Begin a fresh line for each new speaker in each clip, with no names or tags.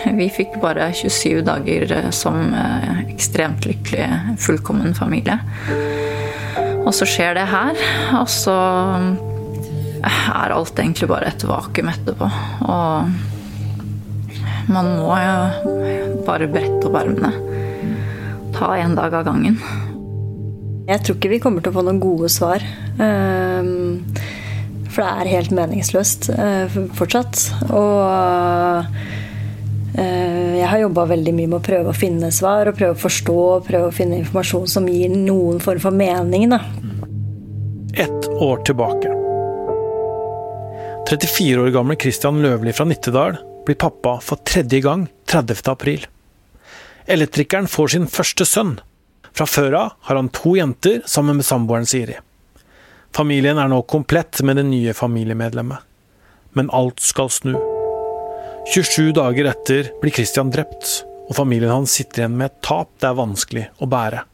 vi fikk bare 27 dager eh, som eh, ekstremt lykkelig, fullkommen familie. Og så skjer det her, og så er alt egentlig bare et vakuum etterpå. Og man må jo bare brette opp armene. Ta en dag av gangen.
Jeg tror ikke vi kommer til å få noen gode svar. Ehm, for det er helt meningsløst eh, fortsatt. Og eh, jeg har jobba veldig mye med å prøve å finne svar og prøve å forstå og prøve å finne informasjon som gir noen form for mening. Da.
Ett år tilbake. 34 år gamle Christian Løvli fra Nittedal blir pappa for tredje gang 30. april. Elektrikeren får sin første sønn. Fra før av har han to jenter sammen med samboeren Siri. Familien er nå komplett med det nye familiemedlemmet. Men alt skal snu. 27 dager etter blir Christian drept, og familien hans sitter igjen med et tap det er vanskelig å bære.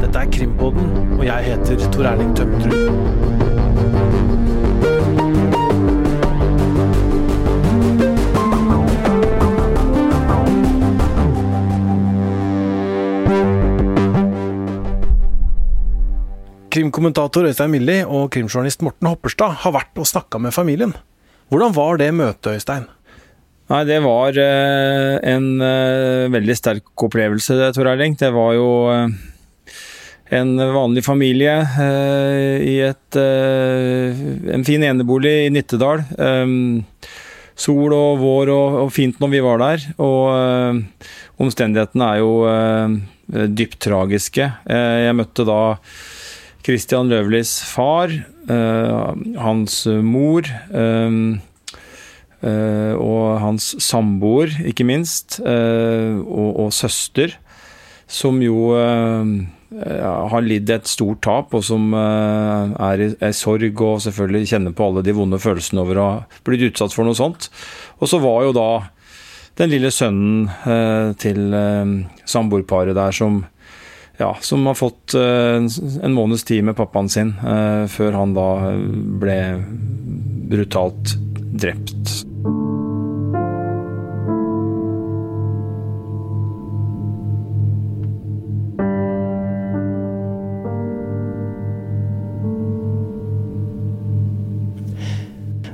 Dette er Krimpodden, og jeg heter Tor Erling Tømtrud. Krimkommentator Øystein Milli og krimjournalist Morten Hopperstad har vært og snakka med familien. Hvordan var det møtet, Øystein?
Nei, Det var eh, en eh, veldig sterk opplevelse, Tor Erling. Det var jo eh, en vanlig familie i et, en fin enebolig i Nittedal. Sol og vår og, fint når vi var der. Og omstendighetene er jo dypt tragiske. jeg møtte da Christian Løvlis far, uh, hans mor um, uh, og hans samboer, ikke minst, og, og, søster, som jo har lidd et stort tap, og som er i, er sorg og selvfølgelig kjenner på alle de vonde følelsene over å ha blitt utsatt for noe sånt. Og så var jo da den lille sønnen til samboerparet der som ja, som har fått uh, en måneds tid med pappaen sin, uh, før han da ble brutalt drept.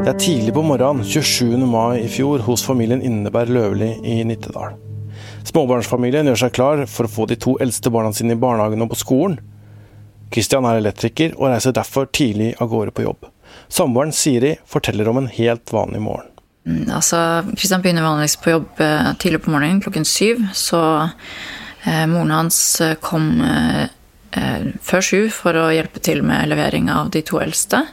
Det er tidlig på morgenen 27. mai i fjor hos familien Inneberg Løvli i Nittedal. Småbarnsfamilien gjør seg klar for å få de to eldste barna sine i barnehagen og på skolen. Christian er elektriker og reiser derfor tidlig av gårde på jobb. Samboeren Siri forteller om en helt vanlig morgen.
Mm, altså, Christian begynner vanligvis på jobb eh, tidlig på morgenen klokken syv. Så eh, moren hans eh, kom eh, eh, før sju for å hjelpe til med levering av de to eldste.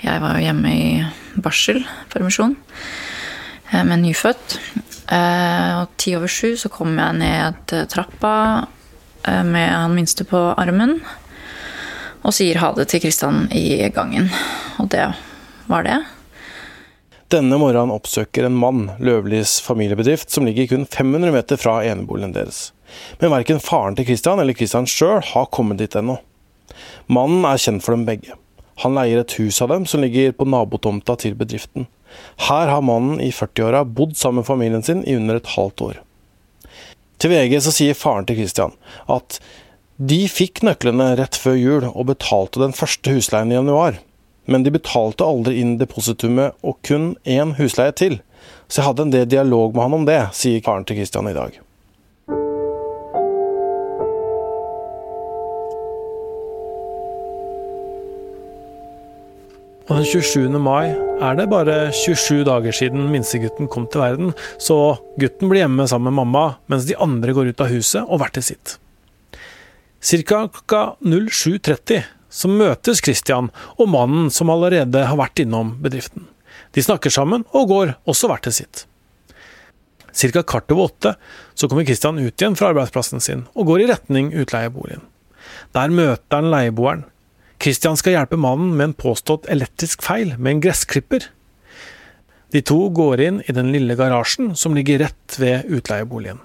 Jeg var jo hjemme i barselpermisjon eh, med nyfødt. Eh, og ti over sju så kom jeg ned trappa eh, med han minste på armen. Og sier ha det til Kristian i gangen. Og det var det.
Denne morgenen oppsøker en mann Løvlis familiebedrift, som ligger kun 500 meter fra eneboligen deres. Men verken faren til Kristian eller Kristian sjøl har kommet dit ennå. Mannen er kjent for dem begge. Han leier et hus av dem som ligger på nabotomta til bedriften. Her har mannen i 40-åra bodd sammen med familien sin i under et halvt år. Til VG så sier faren til Christian at de fikk nøklene rett før jul og betalte den første husleien i januar. Men de betalte aldri inn depositumet og kun én husleie til. Så jeg hadde en del dialog med han om det, sier faren til Christian i dag. Og den 27. mai er det bare 27 dager siden minstegutten kom til verden, så gutten blir hjemme sammen med mamma, mens de andre går ut av huset og hver til sitt. Cirka klokka 07.30 så møtes Christian og mannen som allerede har vært innom bedriften. De snakker sammen og går også hver til sitt. Cirka kvart over åtte så kommer Christian ut igjen fra arbeidsplassen sin og går i retning utleieboligen. Der møter han leieboeren, Christian skal hjelpe mannen med en påstått elektrisk feil med en gressklipper. De to går inn i den lille garasjen som ligger rett ved utleieboligen.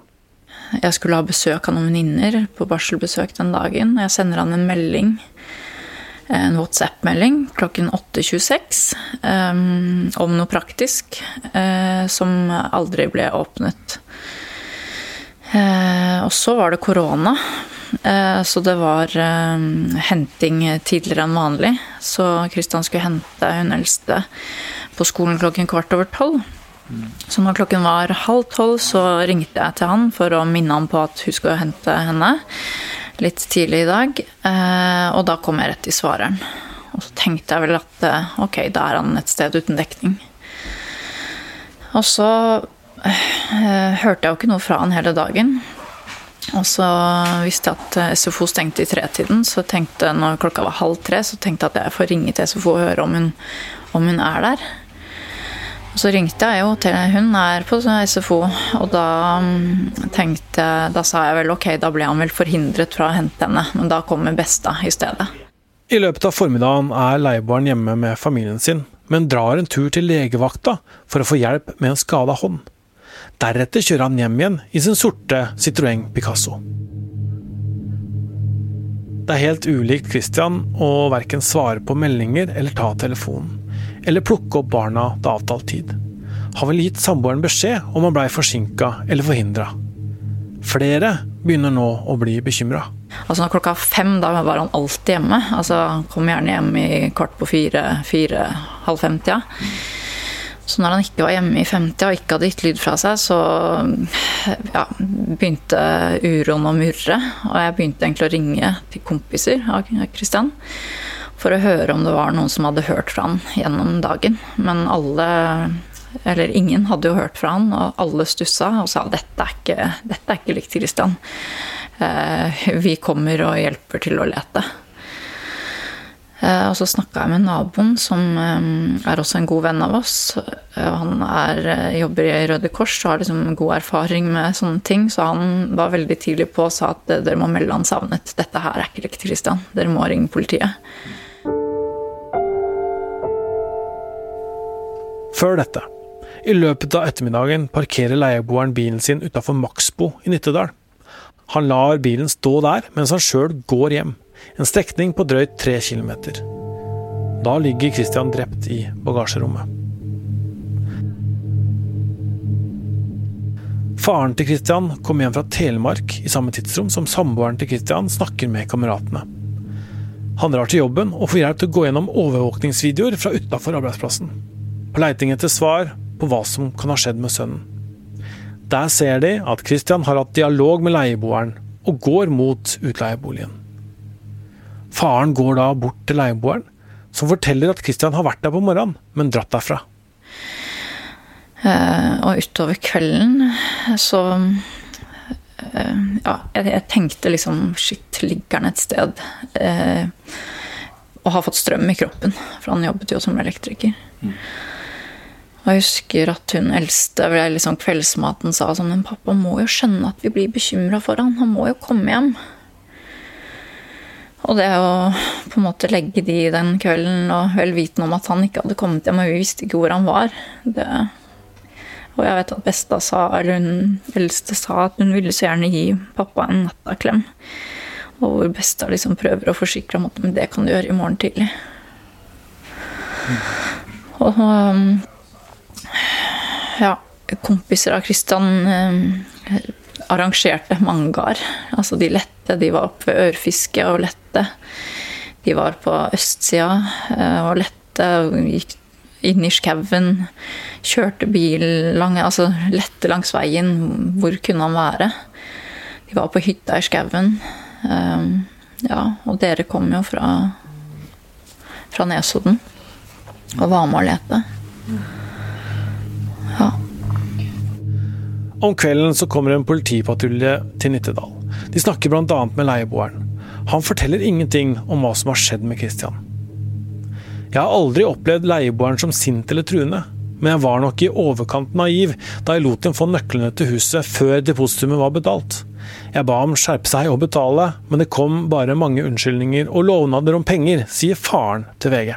Jeg skulle ha besøk av noen venninner på barselbesøk den dagen. Jeg sender han en melding en WhatsApp-melding klokken 8.26 um, om noe praktisk uh, som aldri ble åpnet. Uh, og så var det korona, så det var henting tidligere enn vanlig. Så Kristian skulle hente hun eldste på skolen klokken kvart over tolv. Så når klokken var halv tolv, så ringte jeg til han for å minne ham på at hun skulle hente henne litt tidlig i dag. Eh, og da kom jeg rett i svareren. Og så tenkte jeg vel at eh, ok, da er han et sted uten dekning. Og så eh, hørte jeg jo ikke noe fra han hele dagen. Og så visste jeg at SFO stengte i tretiden, så tenkte når klokka var halv tre, så tenkte jeg at jeg får ringe til SFO og høre om hun, om hun er der. Og så ringte jeg jo til hun er på SFO, og da tenkte tenkte Da sa jeg vel ok, da ble han vel forhindret fra å hente henne, men da kommer Besta i stedet.
I løpet av formiddagen er leieboeren hjemme med familien sin, men drar en tur til legevakta for å få hjelp med en skada hånd. Deretter kjører han hjem igjen i sin sorte Citroën Picasso. Det er helt ulikt Christian å verken svare på meldinger eller ta telefonen eller plukke opp barna til avtalt tid. Han ville gitt samboeren beskjed om han blei forsinka eller forhindra. Flere begynner nå å bli bekymra.
Altså klokka fem, da var han alltid hjemme. Altså kom gjerne hjem i kvart på fire, fire, halv femtida. Så når han ikke var hjemme i 50 og ikke hadde gitt lyd fra seg, så ja, begynte uroen å murre. Og jeg begynte egentlig å ringe til kompiser av Kristian for å høre om det var noen som hadde hørt fra han gjennom dagen. Men alle, eller ingen, hadde jo hørt fra han, og alle stussa og sa dette er ikke, dette er ikke likt Christian. Eh, vi kommer og hjelper til å lete. Eh, og så snakka jeg med naboen, som eh, er også en god venn av oss. Han er, jobber i Røde Kors og har liksom god erfaring med sånne ting. Så han var veldig tidlig på og sa at dere må melde han savnet. Dette her er ikke likt Christian. Dere må ringe politiet.
Før dette, i løpet av ettermiddagen parkerer leieboeren bilen sin utafor Maxbo i Nittedal. Han lar bilen stå der mens han sjøl går hjem, en strekning på drøyt tre kilometer. Da ligger Christian drept i bagasjerommet. Faren til Christian kom hjem fra Telemark i samme tidsrom som samboeren til Christian snakker med kameratene. Han drar til jobben og får hjelp til å gå gjennom overvåkningsvideoer fra utafor arbeidsplassen på leiting etter svar på hva som kan ha skjedd med sønnen. Der ser de at Christian har hatt dialog med leieboeren og går mot utleieboligen. Faren går da bort til leieboeren, som forteller at Christian har vært der på morgenen, men dratt derfra.
Uh, og utover kvelden så uh, Ja, jeg, jeg, tenkte liksom Shit, ligger han et sted? Uh, og har fått strøm i kroppen, for han jobbet jo som elektriker. Mm. Og jeg husker at hun eldste ved liksom kveldsmaten sa sånn Men pappa må jo skjønne at vi blir bekymra for han. Han må jo komme hjem. Og det å på en måte legge de den kvelden og vel vitende om at han ikke hadde kommet hjem, og vi visste ikke hvor han var det, Og jeg vet at Besta sa, eller hun eldste sa at hun ville så gjerne gi pappa en nattaklem. Og hvor Besta liksom prøver å forsikre om at men det kan du gjøre i morgen tidlig. Og um, ja, kompiser av Kristian eh, arrangerte mangaer. Altså de lette, de var oppe ved Ørfiske og lette. De var på østsida eh, og lette gikk inn i skauen. Kjørte bil lang, altså lette langs veien. Hvor kunne han være? De var på hytta i skauen. Eh, ja, og dere kom jo fra, fra Nesodden og var med å lete. Ja.
Om kvelden så kommer en politipatrulje til Nittedal. De snakker bl.a. med leieboeren. Han forteller ingenting om hva som har skjedd med Christian. Jeg har aldri opplevd leieboeren som sint eller truende, men jeg var nok i overkant naiv da jeg lot dem få nøklene til huset før depositumet var betalt. Jeg ba ham skjerpe seg og betale, men det kom bare mange unnskyldninger og lovnader om penger, sier faren til VG.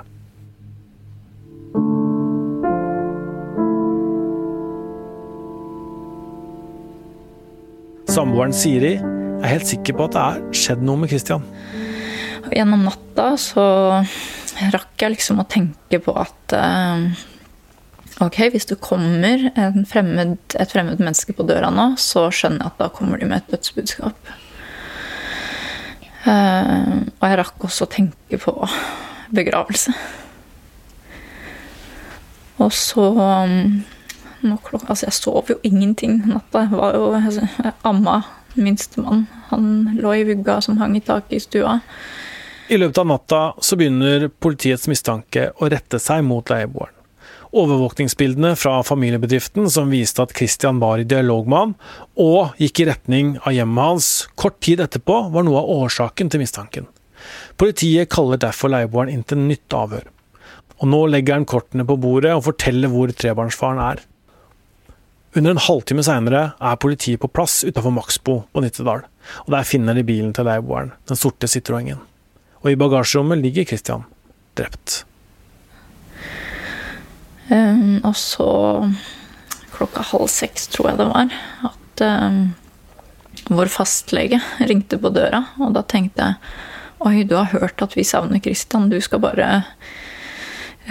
Samboeren Siri er helt sikker på at det er skjedd noe med Christian.
Gjennom natta så rakk jeg liksom å tenke på at eh, ok, hvis du kommer fremmed, et fremmed menneske på døra nå, så skjønner jeg at da kommer de med et dødsbudskap. Eh, og jeg rakk også å tenke på begravelse. Og så um, klokka, Altså, jeg sov jo ingenting natta. Jeg var jo altså, jeg amma minstemann. Han lå i vugga som hang i taket i stua.
I løpet av natta så begynner politiets mistanke å rette seg mot leieboeren. Overvåkningsbildene fra familiebedriften som viste at Christian var i dialog med han, og gikk i retning av hjemmet hans kort tid etterpå, var noe av årsaken til mistanken. Politiet kaller derfor leieboeren inn til nytt avhør. Og nå legger han kortene på bordet og forteller hvor trebarnsfaren er. Under en halvtime seinere er politiet på plass utafor Maxbo på Nittedal, og der finner de bilen til leieboeren, den sorte Citroengen. Og i bagasjerommet ligger Christian, drept.
Um, og så klokka halv seks, tror jeg det var, at um, vår fastlege ringte på døra, og da tenkte jeg Oi, du har hørt at vi savner Christian, du skal bare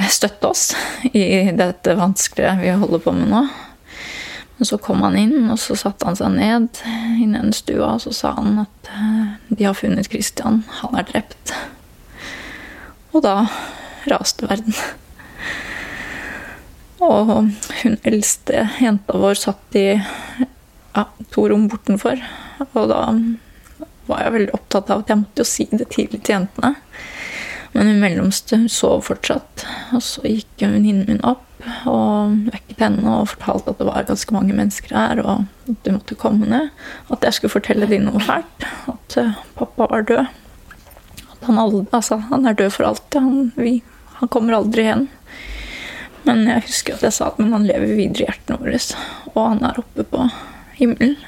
støtte oss i dette vanskelige vi holder på med nå. Men så kom han inn, og så satte han seg ned i den stua, og så sa han at eh, de har funnet Christian. Han er drept. Og da raste verden. Og hun eldste jenta vår satt i ja, to rom bortenfor. Og da var jeg veldig opptatt av at jeg måtte jo si det tidlig til jentene. Men hun mellomste hun sov fortsatt. Og så gikk venninnen min opp og vekket henne og fortalte at det var ganske mange mennesker her, og at de måtte komme ned. At jeg skulle fortelle dem noe fælt. At uh, pappa var død. At han, aldri, altså, han er død for alltid. Han, vi, han, kommer aldri igjen. Men jeg husker at jeg sa at han lever videre i hjertene våre, og han er oppe på himmelen.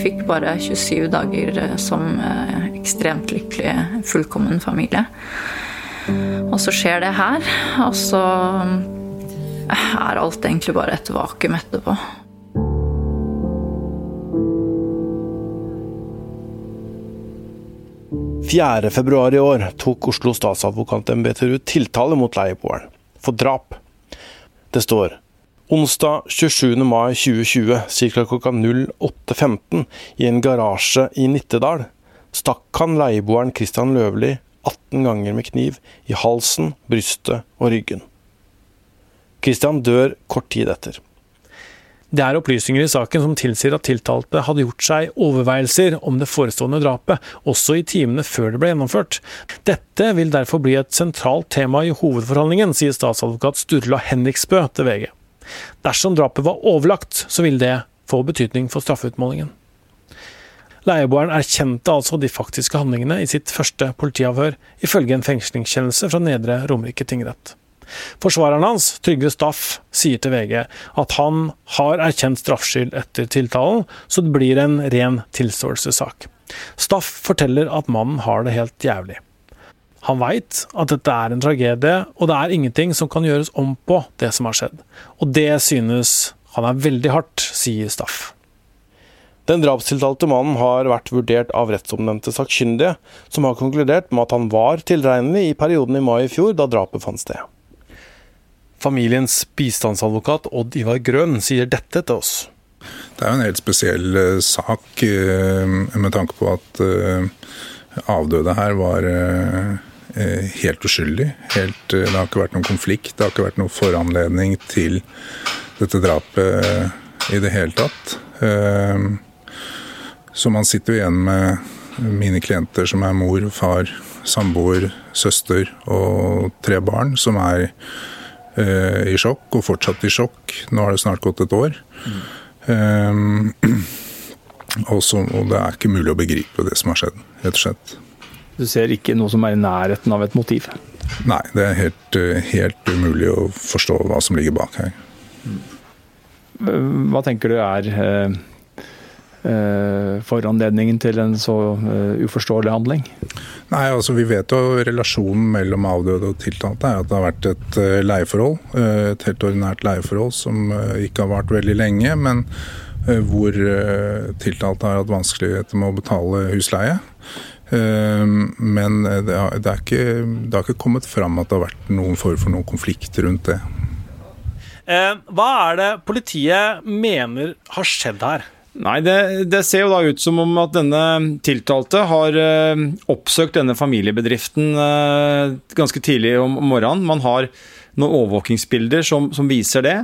Fikk bare 27 dager eh, som eh, ekstremt lykkelig, fullkommen familie. Og så skjer det her, og så eh, er alt egentlig bare et vakuum etterpå.
februar i år tok Oslo statsadvokatembeter ut tiltale mot leieboeren for drap. Det står Onsdag 27. mai 2020 ca. klokka 08.15 i en garasje i Nittedal stakk han leieboeren Christian Løvli 18 ganger med kniv i halsen, brystet og ryggen. Christian dør kort tid etter. Det er opplysninger i saken som tilsier at tiltalte hadde gjort seg overveielser om det forestående drapet, også i timene før det ble gjennomført. Dette vil derfor bli et sentralt tema i hovedforhandlingen, sier statsadvokat Sturla Henriksbø til VG. Dersom drapet var overlagt, så vil det få betydning for straffeutmålingen. Leieboeren erkjente altså de faktiske handlingene i sitt første politiavhør, ifølge en fengslingskjennelse fra Nedre Romerike tingrett. Forsvareren hans, Trygve Staff, sier til VG at han har erkjent straffskyld etter tiltalen, så det blir en ren tilståelsessak. Staff forteller at mannen har det helt jævlig. Han veit at dette er en tragedie, og det er ingenting som kan gjøres om på det som har skjedd. Og det synes han er veldig hardt, sier Staff. Den drapstiltalte mannen har vært vurdert av rettsomnevnte sakkyndige, som har konkludert med at han var tilregnelig i perioden i mai i fjor, da drapet fant sted. Familiens bistandsadvokat Odd Ivar Grøn sier dette til oss.
Det er jo en helt spesiell uh, sak uh, med tanke på at uh, avdøde her var Eh, helt uskyldig. Helt, eh, det har ikke vært noen konflikt, det har ikke vært noen foranledning til dette drapet eh, i det hele tatt. Så man sitter jo igjen med mine klienter som er mor, far, samboer, søster og tre barn, som er i sjokk, og fortsatt i sjokk. Nå har det snart gått et år. Mm. Og, så, og det er ikke mulig å begripe det som har skjedd, rett og slett.
Du ser ikke noe som er i nærheten av et motiv?
Nei, det er helt, eh, helt umulig å forstå hva som ligger bak her.
Hva tenker du er eh, eh, foranledningen til en så uh, uforståelig handling?
Nei, altså Vi vet jo relasjonen mellom avdøde og tiltalte er at det har vært et leieforhold. Et helt ordinært leieforhold som ikke har vart veldig lenge, men hvor tiltalte har hatt vanskeligheter med å betale husleie. Men det har, det, ikke, det har, ikke, kommet fram at det har vært noen form for noen konflikt rundt det.
Hva er det politiet mener har skjedd her?
Nei, det, det, ser jo da ut som om at denne tiltalte har eh, oppsøkt denne familiebedriften eh, ganske tidlig om, morgenen. Man har noen overvåkingsbilder som, som, viser det.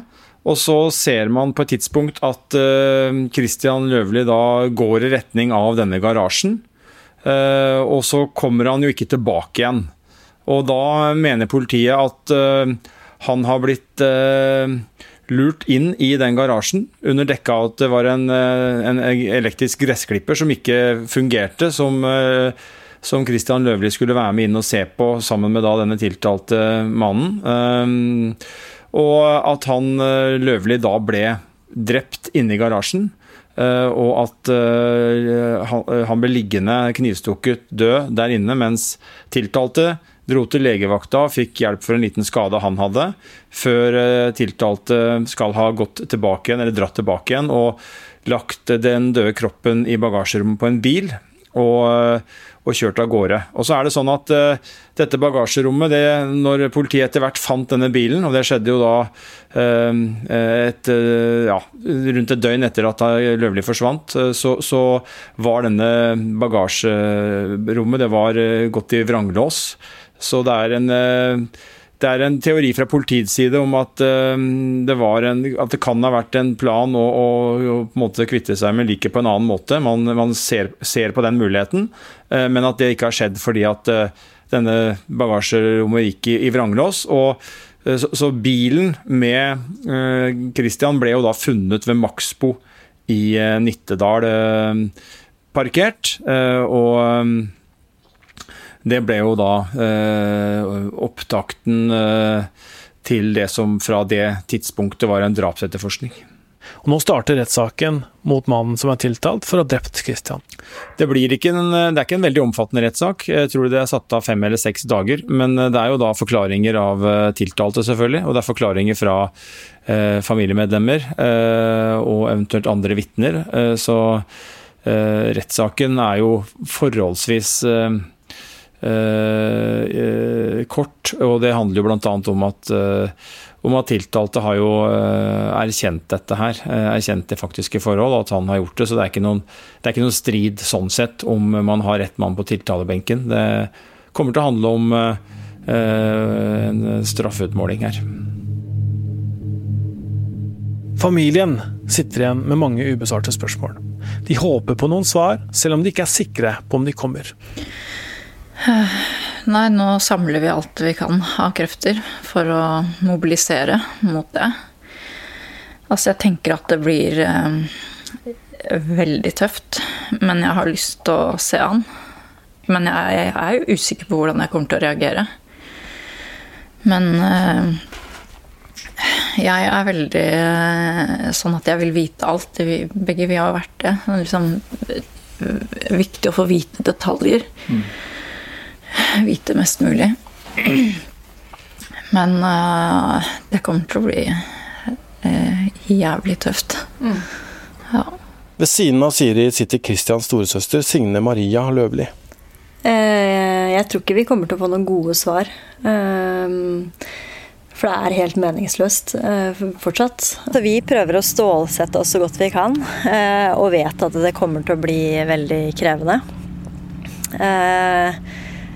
Og så ser man på et tidspunkt at eh, Christian Løvli da går i retning av denne garasjen. Eh, og så kommer han jo ikke tilbake igjen. Og da mener politiet at eh, han har blitt eh, lurt inn i den garasjen under dekka av at det var en, en elektrisk gressklipper som ikke fungerte, som, som Christian Løvli skulle være med inn og se på sammen med da denne tiltalte mannen. Og at han Løvli da ble drept inne i garasjen. Uh, og at uh, han, han ble liggende knivstukket død der inne, mens tiltalte Dro til legevakta, og fikk hjelp for en liten skade han hadde, før eh, tiltalte skal ha gått tilbake igjen, eller dratt tilbake igjen og lagt den døde kroppen i bagasjerommet på en bil. Og, og, kjørt av gårde. Og så er det sånn at uh, dette bagasjerommet, det, når politiet etter hvert fant denne bilen, og det skjedde jo da uh, et, uh, ja, rundt et døgn etter at Løvli forsvant, så, så, var denne bagasjerommet det var gått i vranglås. Så det er en det er en teori fra politiets side om at, uh, det, en, at det, kan ha vært en plan å, å, å på en måte kvitte seg med liket på en annen måte. Man, man ser, ser, på den muligheten, uh, men at det ikke har skjedd fordi at uh, denne bagasjerommet gikk i, i vranglås. og så, så, bilen med Christian ble jo da funnet ved Maxbo i Nittedal parkert. og det ble jo da eh, opptakten eh, til det som fra det tidspunktet var en drapsetterforskning.
Og nå starter rettssaken mot mannen som er tiltalt for å ha drept Christian.
Det, ikke en, det er ikke en veldig omfattende rettssak. Jeg tror det er satt av fem eller seks dager. Men det er jo da forklaringer av eh, tiltalte, selvfølgelig. Og det er forklaringer fra eh, familiemedlemmer eh, og eventuelt andre vitner. Eh, så rettssaken er jo forholdsvis Eh, eh, kort. Og det handler jo bl.a. om at eh, om at tiltalte har jo erkjent dette her, erkjent det faktiske forhold, at han har gjort det. Så det er noen, er ikke noen strid sånn sett om man har rett mann på tiltalebenken. Det kommer til å handle om en straffeutmåling her.
Familien sitter igjen med mange ubesvarte spørsmål. De håper på noen svar, selv om de ikke er sikre på om de kommer.
Nei, nå samler vi alt vi kan av krefter for å mobilisere mot det. Altså, jeg tenker at det blir eh, veldig tøft, men jeg har lyst til å se han. Men jeg, jeg er jo usikker på hvordan jeg kommer til å reagere. Men eh, jeg er veldig eh, sånn at jeg vil vite alt. Begge vi har vært det. Det er liksom eh, viktig å få vite detaljer. Mm vite mest mulig. Men uh, det kommer til å bli uh, jævlig tøft. Mm. Ja.
Ved siden av Siri sitter Kristians storesøster Signe Maria Løvli.
Uh, jeg tror ikke vi kommer til å få noen gode svar. For det er helt meningsløst fortsatt. Så vi prøver å stålsette oss så godt vi kan, og vet at det kommer til å bli veldig krevende.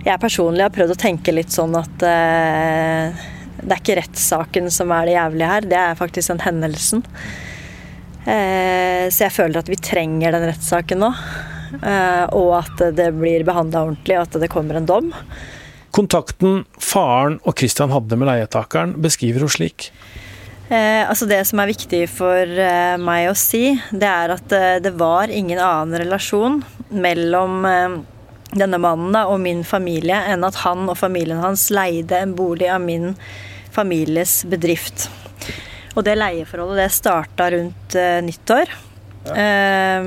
Jeg personlig har prøvd å tenke litt sånn at eh, det er ikke rettssaken som er det jævlige her, det er faktisk den hendelsen. Eh, så jeg føler at vi trenger den rettssaken nå. Eh, og at det blir behandla ordentlig, og at det kommer en dom.
Kontakten faren og Christian hadde med leietakeren, beskriver hun slik.
Eh, altså det som er viktig for eh, meg å si, det er at eh, det var ingen annen relasjon mellom denne mannen da, og min familie enn at han og familien hans leide en bolig av min families bedrift. Og det leieforholdet det starta rundt uh, nyttår. Eh,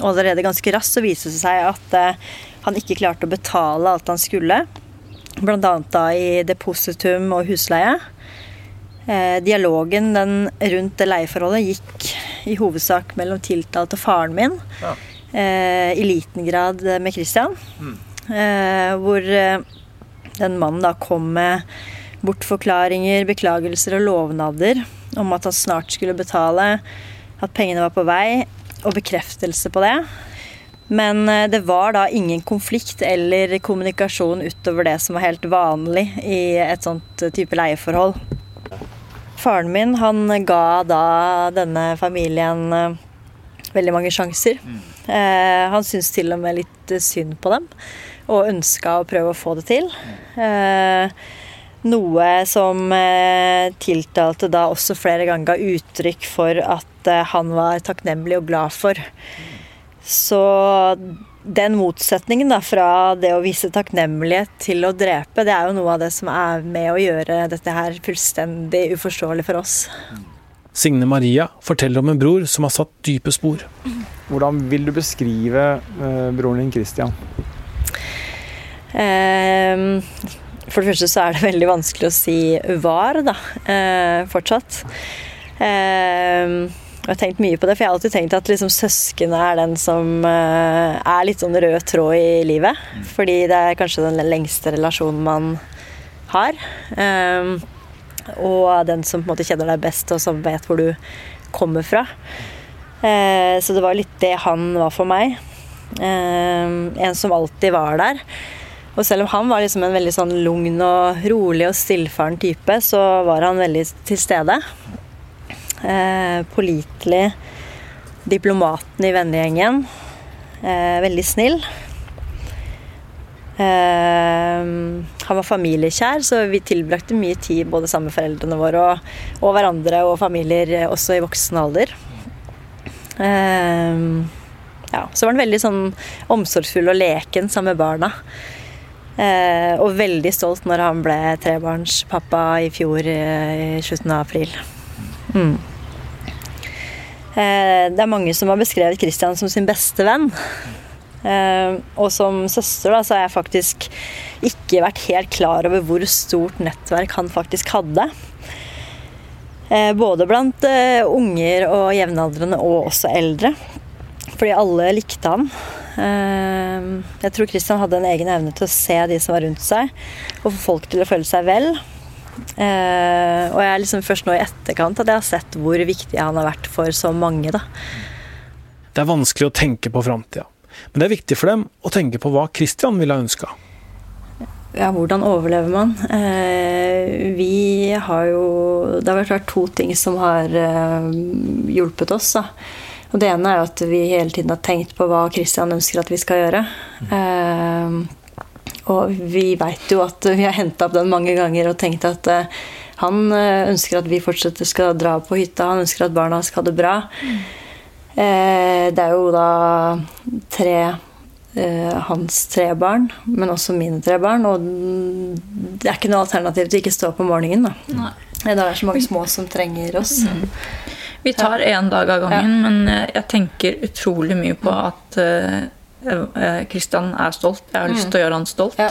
og allerede ganske raskt så viste det seg at uh, han ikke klarte å betale alt han skulle. Annet da i depositum og husleie. Eh, dialogen den, rundt det leieforholdet gikk i hovedsak mellom tiltalte og faren min. Ja. Eh, I liten grad med Christian. Mm. Eh, hvor eh, den mannen da kom med bortforklaringer, beklagelser og lovnader om at han snart skulle betale, at pengene var på vei, og bekreftelse på det. Men eh, det var da ingen konflikt eller kommunikasjon utover det som var helt vanlig i et sånt eh, type leieforhold. Faren min han ga da denne familien veldig mange sjanser. Mm. Eh, han syntes til og med litt synd på dem, og ønska å prøve å få det til. Eh, noe som eh, tiltalte da også flere ganger ga uttrykk for at han var takknemlig og glad for. Så den motsetningen da, fra det å vise takknemlighet til å drepe, det er jo noe av det som er med å gjøre dette her fullstendig uforståelig for oss.
Signe Maria forteller om en bror som har satt dype spor.
Hvordan vil du beskrive eh, broren din Christian?
Eh, for det første så er det veldig vanskelig å si var, da, Eh, fortsatt. Uh, jeg har tenkt mye på det, for jeg har alltid tenkt at liksom søskenet er den som uh, er litt sånn rød tråd i livet. Fordi det er kanskje den lengste relasjonen man har. Um, og den som på en måte kjenner deg best, og som vet hvor du kommer fra. Uh, så det var litt det han var for meg. Uh, en som alltid var der. Og selv om han var liksom en veldig sånn lugn og rolig og stillfaren type, så var han veldig til stede. Eh, pålitelig. Diplomaten i vennegjengen. Eh, veldig snill. Eh, han var familiekjær, så vi tilbrakte mye tid både sammen med foreldrene våre og, og hverandre og familier også i voksen alder. Eh, ja, så var han veldig sånn omsorgsfull og leken sammen med barna. Eh, og veldig stolt når han ble trebarnspappa i fjor eh, i slutten av april. Mm. Eh, det er mange som har beskrevet Christian som sin beste venn. Eh, og som søster da, så har jeg faktisk ikke vært helt klar over hvor stort nettverk han faktisk hadde. Eh, både blant unger og jevnaldrende og også eldre. Fordi alle likte han. Jeg tror Christian hadde en egen evne til å se de som var rundt seg, og få folk til å føle seg vel. Og jeg er liksom først nå i etterkant at jeg har sett hvor viktig han har vært for så mange. da.
Det er vanskelig å tenke på framtida, men det er viktig for dem å tenke på hva Christian ville ha ønska.
Ja, hvordan overlever man? Uh, vi har jo Det har vært to ting som har uh, hjulpet oss. da. Og Det ene er jo at vi hele tiden har tenkt på hva Christian ønsker at vi skal gjøre. Uh, og vi veit jo at vi har henta opp den mange ganger og tenkt at han ønsker at vi fortsetter skal dra på hytta, han ønsker at barna skal ha det bra. Mm. Det er jo da tre hans tre barn, men også mine tre barn. Og det er ikke noe alternativ til ikke stå opp om morgenen. Da. Det er så mange små som trenger oss. Mm.
Vi tar én dag av gangen, ja. men jeg tenker utrolig mye på at Kristian eh, er stolt. Jeg har lyst til å gjøre han stolt. Ja.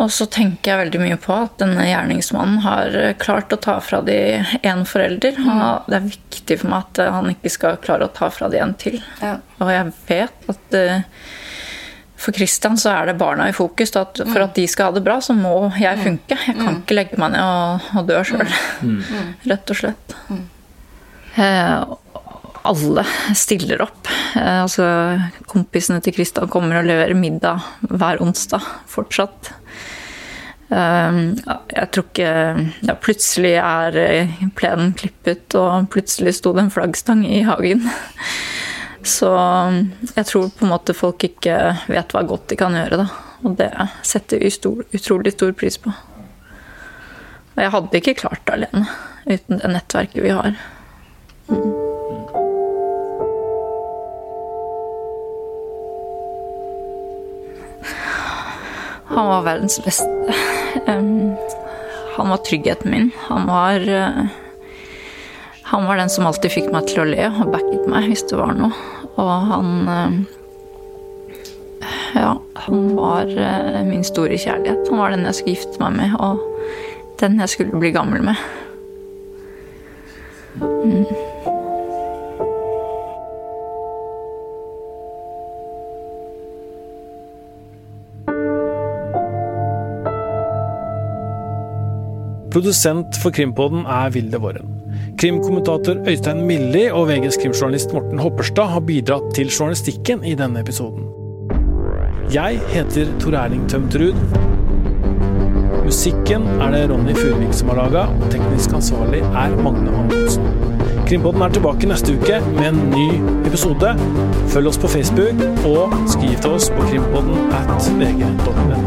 Og så tenker jeg veldig mye på at denne gjerningsmannen har klart å ta fra de én forelder. Mm. det er viktig for meg at han ikke skal klare å ta fra de en til. Ja. Og jeg vet at eh, for Kristian så er det barna i fokus. At for mm. at de skal ha det bra, så må jeg mm. funke. Jeg kan mm. ikke legge meg ned og, og dø sjøl. Mm. Rett og slett. Mm. Eh, alle stiller opp. Eh, altså, kompisene til Kristian kommer og leverer middag hver onsdag fortsatt. Eh, jeg tror ikke ja, Plutselig er eh, plenen klippet, og plutselig sto det en flaggstang i hagen. Så jeg tror på en måte folk ikke vet hva godt de kan gjøre, da. Og det setter vi utrolig stor pris på. Og jeg hadde ikke klart det alene uten det nettverket vi har. Mm. Han var verdens beste. Han var tryggheten min. Han var, eh, Han var den som alltid fikk meg til å le og backet meg hvis det var noe. Og han eh, Ja, han var eh, min store kjærlighet. Han var den jeg skulle gifte meg med, og den jeg skulle bli gammel med. Mm.
Produsent for Krimpodden er Vilde Våren. Krimkommentator Øystein Milli og VGs krimjournalist Morten Hopperstad har bidratt til journalistikken i denne episoden. Jeg heter Tor Erling Tømterud. Musikken er det Ronny Furvik som har laga, og teknisk ansvarlig er Magne Antonsen. Krimpodden er tilbake neste uke med en ny episode. Følg oss på Facebook, og skriv til oss på krimpodden at vg.no.